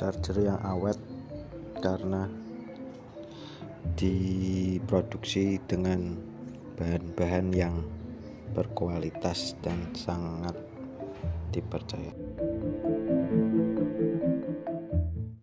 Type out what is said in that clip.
charger yang awet karena diproduksi dengan bahan-bahan yang berkualitas dan sangat dipercaya.